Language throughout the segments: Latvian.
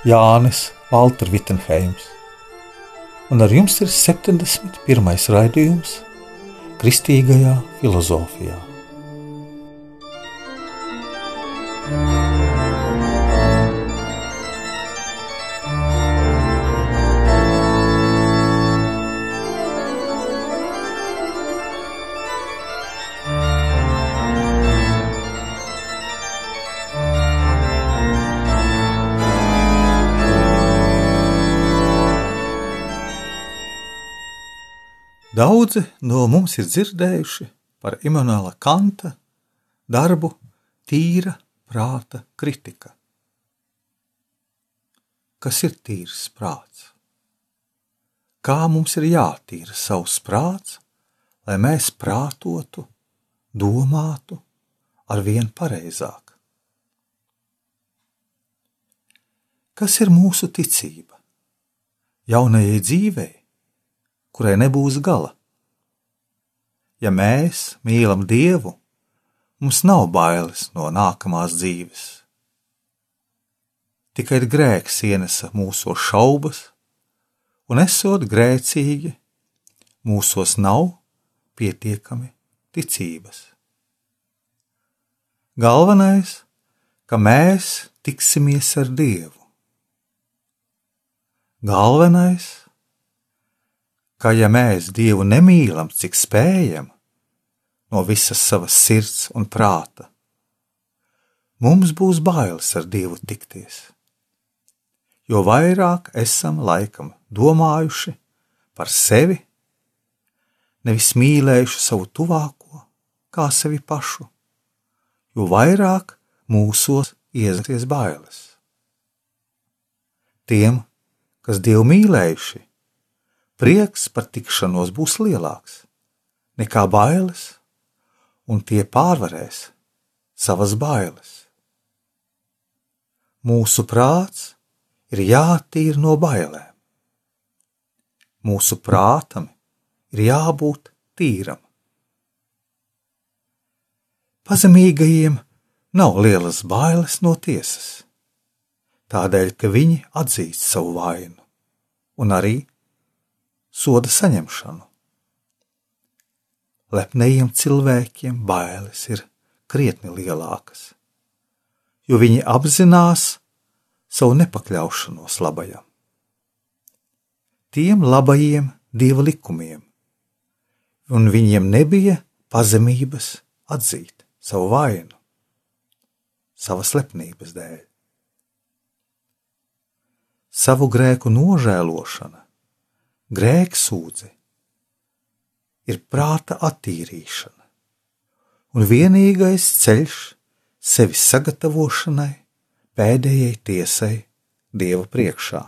Jānis Valter Vitsenheims, un ar jums ir 71. raidījums Kristīgajā filozofijā. Daudzi no mums ir dzirdējuši par Imants Kanta darbu Tīra prāta kritika. Kas ir tīrs prāts? Kā mums ir jātīra savs prāts, lai mēs prātotu, domātu ar vien pareizāk? Kas ir mūsu ticība? Jaunajai dzīvei, kurai nebūs gala. Ja mēs mīlam Dievu, mums nav bailes no nākamās dzīves. Tikai grēks ienesa mūsu šaubas, un esot grēcīgi, mūsos nav pietiekami ticības. Galvenais, ka mēs tiksimies ar Dievu. Galvenais, ka ja mēs Dievu nemīlam, cik spējam, no visas savas sirds un prāta, mums būs bailes ar Dievu tikties. Jo vairāk esam laikam domājuši par sevi, nevis mīlējuši savu tuvāko kā sevi pašu, jo vairāk mūsos iesties bailes. Tiem, kas Dievu mīlējuši, prieks par tikšanos būs lielāks nekā bailes, un tie pārvarēs savas bailes. Mūsu prāts ir jātīra no bailēm. Mūsu prātam ir jābūt tīram. Pazemīgajiem nav lielas bailes no tiesas, tādēļ, ka viņi atzīst savu vainu un arī soda saņemšanu. Lepnējiem cilvēkiem bailes ir krietni lielākas, jo viņi apzinās savu nepakļaušanos labajam. Tiem labajiem dieva likumiem, un viņiem nebija pazemības atzīt savu vainu, savas lepnības dēļ. Savu grēku nožēlošana grēksūdzi ir prāta attīrīšana, un vienīgais ceļš sevis sagatavošanai pēdējai tiesai Dieva priekšā.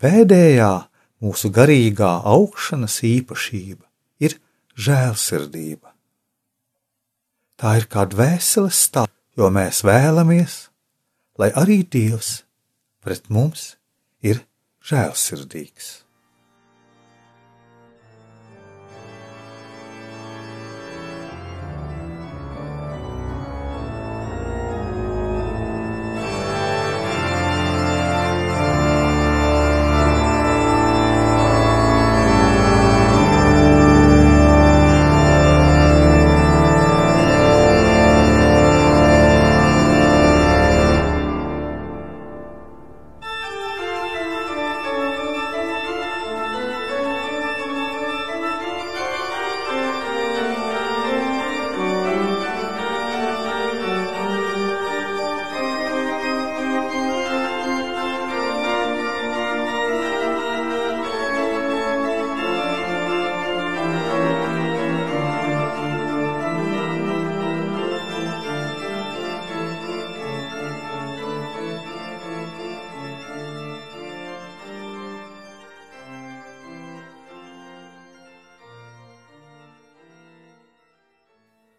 Pēdējā mūsu garīgā augšanas īpašība ir žēlsirdība. Tā ir kā dvēseles stāvoklis, jo mēs vēlamies, lai arī Dievs pret mums ir žēlsirdīgs.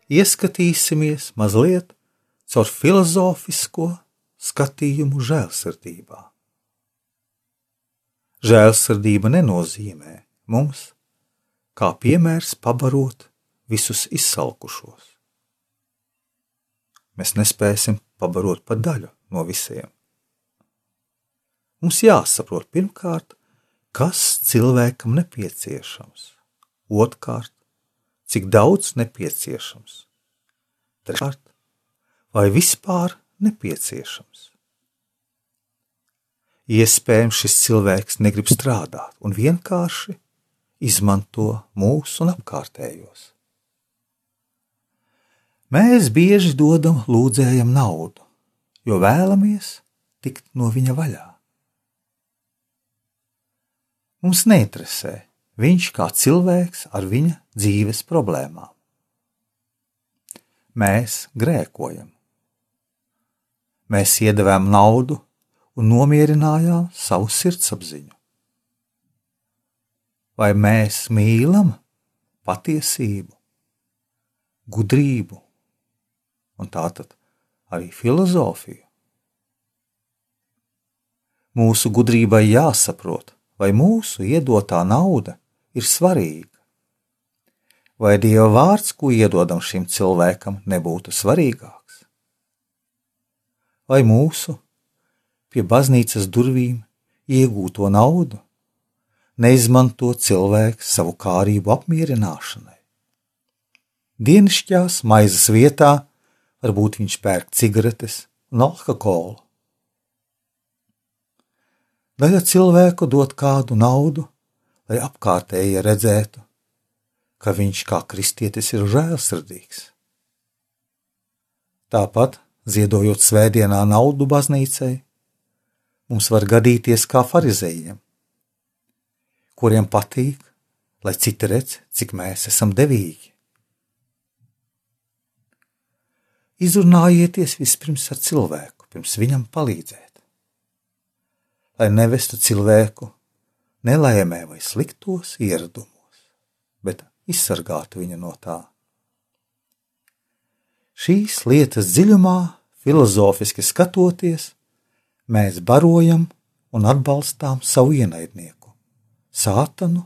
Ieskatīsimies mazliet caur filozofisko skatījumu žēlsirdībā. Žēlsirdība nenozīmē mums, kā piemērs, pabarot visus izsalkušos. Mēs nespēsim pabarot pa daļu no visiem. Mums jāsaprot pirmkārt, kas cilvēkam nepieciešams, otrkārt, cik daudz nepieciešams, treškārt, vai vispār nepieciešams. Iespējams, šis cilvēks negrib strādāt un vienkārši izmanto mūsu un apkārtējos. Mēs bieži dodam lūdzējam naudu, jo vēlamies tikt no viņa vaļā. Mums neinteresē viņš kā cilvēks ar viņa dzīves problēmām. Mēs grēkojam. Mēs iedavām naudu un nomierinājām savu sirdsapziņu. Vai mēs mīlam patiesību, gudrību un tātad arī filozofiju? Mūsu gudrībai jāsaprot, vai mūsu iedotā nauda ir svarīga. Vai Dieva vārds, ko iedodam šim cilvēkam, nebūtu svarīgāks? Vai mūsu pie baznīcas durvīm iegūto naudu neizmanto cilvēks savu kārību apmierināšanai? Dienasčās maizes vietā varbūt viņš pērk cigaretes un alkoholu Daļa cilvēku dod kādu naudu, lai apkārtējie redzētu, ka viņš kā kristietis ir žēlsirdīgs. Tāpat, ziedojot svētdienā naudu baznīcai, mums var gadīties kā farizējiem, kuriem patīk, lai citi redz, cik mēs esam devīgi. Izrunājieties vispirms ar cilvēku, pirms viņam palīdzēt lai nevestu cilvēku nelaimē vai sliktos ieradumos, bet izsargātu viņu no tā. Šīs lietas dziļumā, filozofiski skatoties, mēs barojam un atbalstām savu ienaidnieku, Sātanu,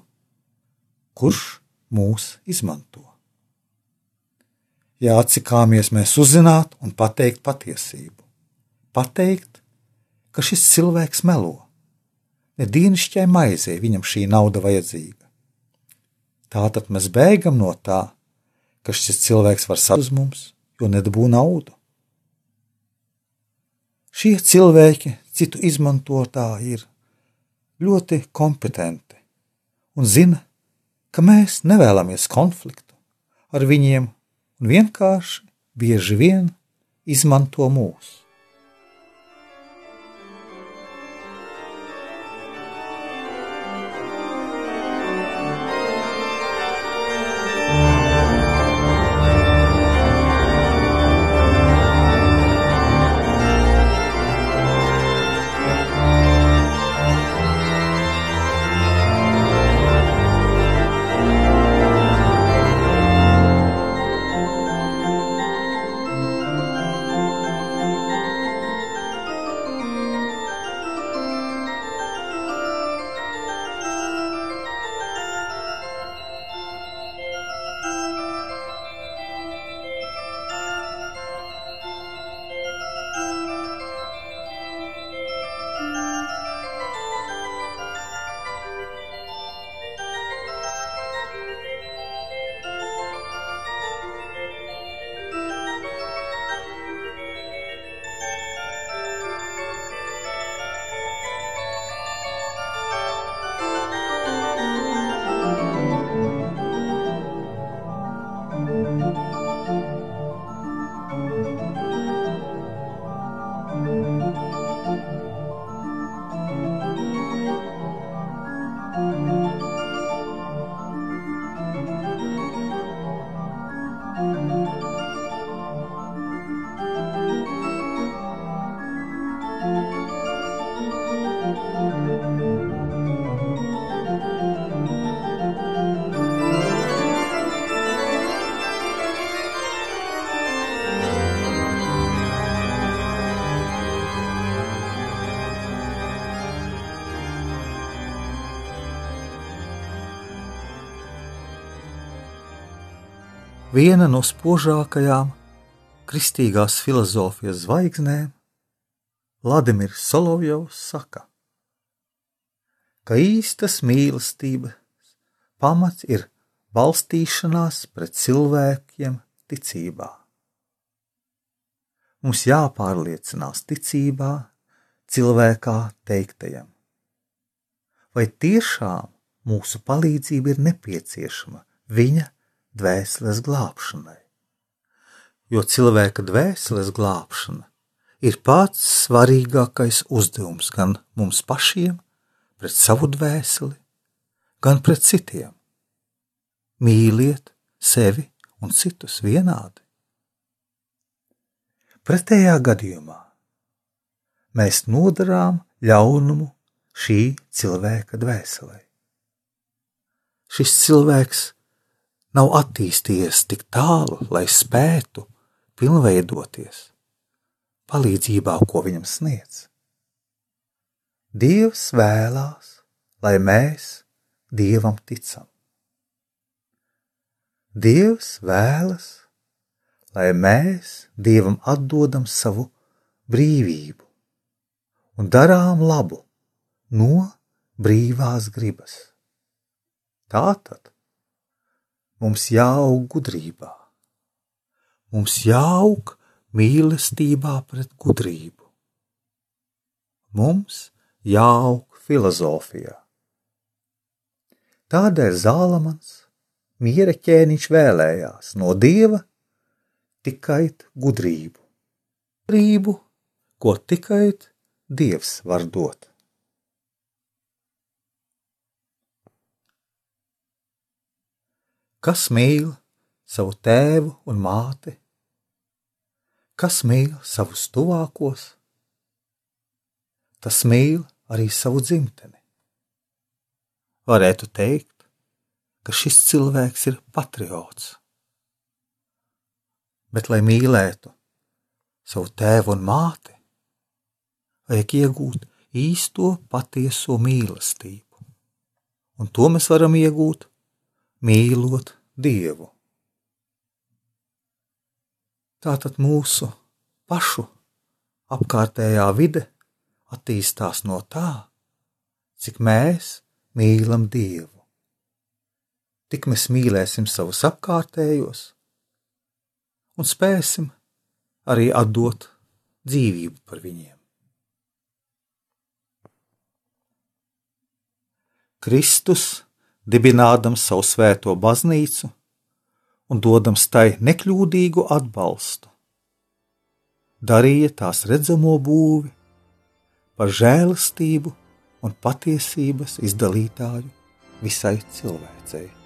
kurš mūs izmanto. Jāatsikāmies mēs uzzināt un pateikt patiesību. Pateikt, ka šis cilvēks melo. Ne dienasčai maizei viņam šī nauda vajadzīga. Tātad mēs bēgam no tā, ka šis cilvēks var sākt uz mums, jo nedabū naudu. Šie cilvēki, citu izmantotāji, ir ļoti kompetenti un zina, ka mēs nevēlamies konfliktu ar viņiem un vienkārši bieži vien izmanto mūsu. 嗯。Viena no spožākajām kristīgās filozofijas zvaigznēm, Vladimirs Solovjovs saka, ka īstas mīlestības pamats ir balstīšanās pret cilvēkiem ticībā. Mums jāpārliecinās ticībā, cilvēkā teiktajam. Vai tiešām mūsu palīdzība ir nepieciešama viņa dvēseles glābšanai? Jo cilvēka dvēseles glābšana ir pats svarīgākais uzdevums gan mums pašiem, pret savu dvēseli, gan pret citiem. Mīliet sevi un citus vienādi. Pretējā gadījumā mēs nodarām ļaunumu šī cilvēka dvēselē. Šis cilvēks nav attīstījies tik tālu, lai spētu pilnveidoties palīdzībā, ko viņam sniedz. Dievs vēlās, lai mēs Dievam ticam. Dievs vēlas, lai mēs Dievam atdodam savu brīvību un darām labu no brīvās gribas. Tātad mums jāaug gudrībā, mums jāaug mīlestībā pret gudrību, mums jāaug filozofijā. Tādēļ Zālamans miera ķēniņš vēlējās no dieva tikai gudrību. Gudrību, ko tikai dievs var dot. Kas mīl savu tēvu un māti? Kas mīl savus tuvākos? Tas mīl arī savu dzimteni. Varētu teikt, ka šis cilvēks ir patriots. Bet, lai mīlētu savu tēvu un māti, vajag iegūt īsto patieso mīlestību, un to mēs varam iegūt mīlot Dievu. Tātad mūsu pašu apkārtējā vide attīstās no tā, cik mēs mīlam Dievu tik mēs mīlēsim savus apkārtējos un spēsim arī atdot dzīvību par viņiem. Kristus, dibinādams savu svēto baznīcu un dodams tai nekļūdīgu atbalstu, darīja tās redzamo būvi par žēlastību un patiesības izdalītāju visai cilvēcei.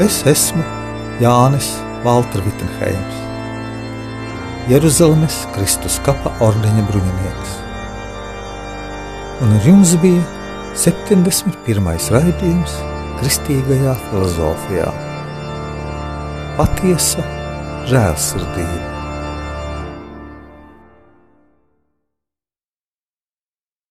Es esmu Jānis Valtra Vitsenheims, Jeruzalemes Kristus kapa ordeņa bruņinieks. Un ar jums bija 71. raidījums Kristīgajā filozofijā. Patiesa žēlsirdība.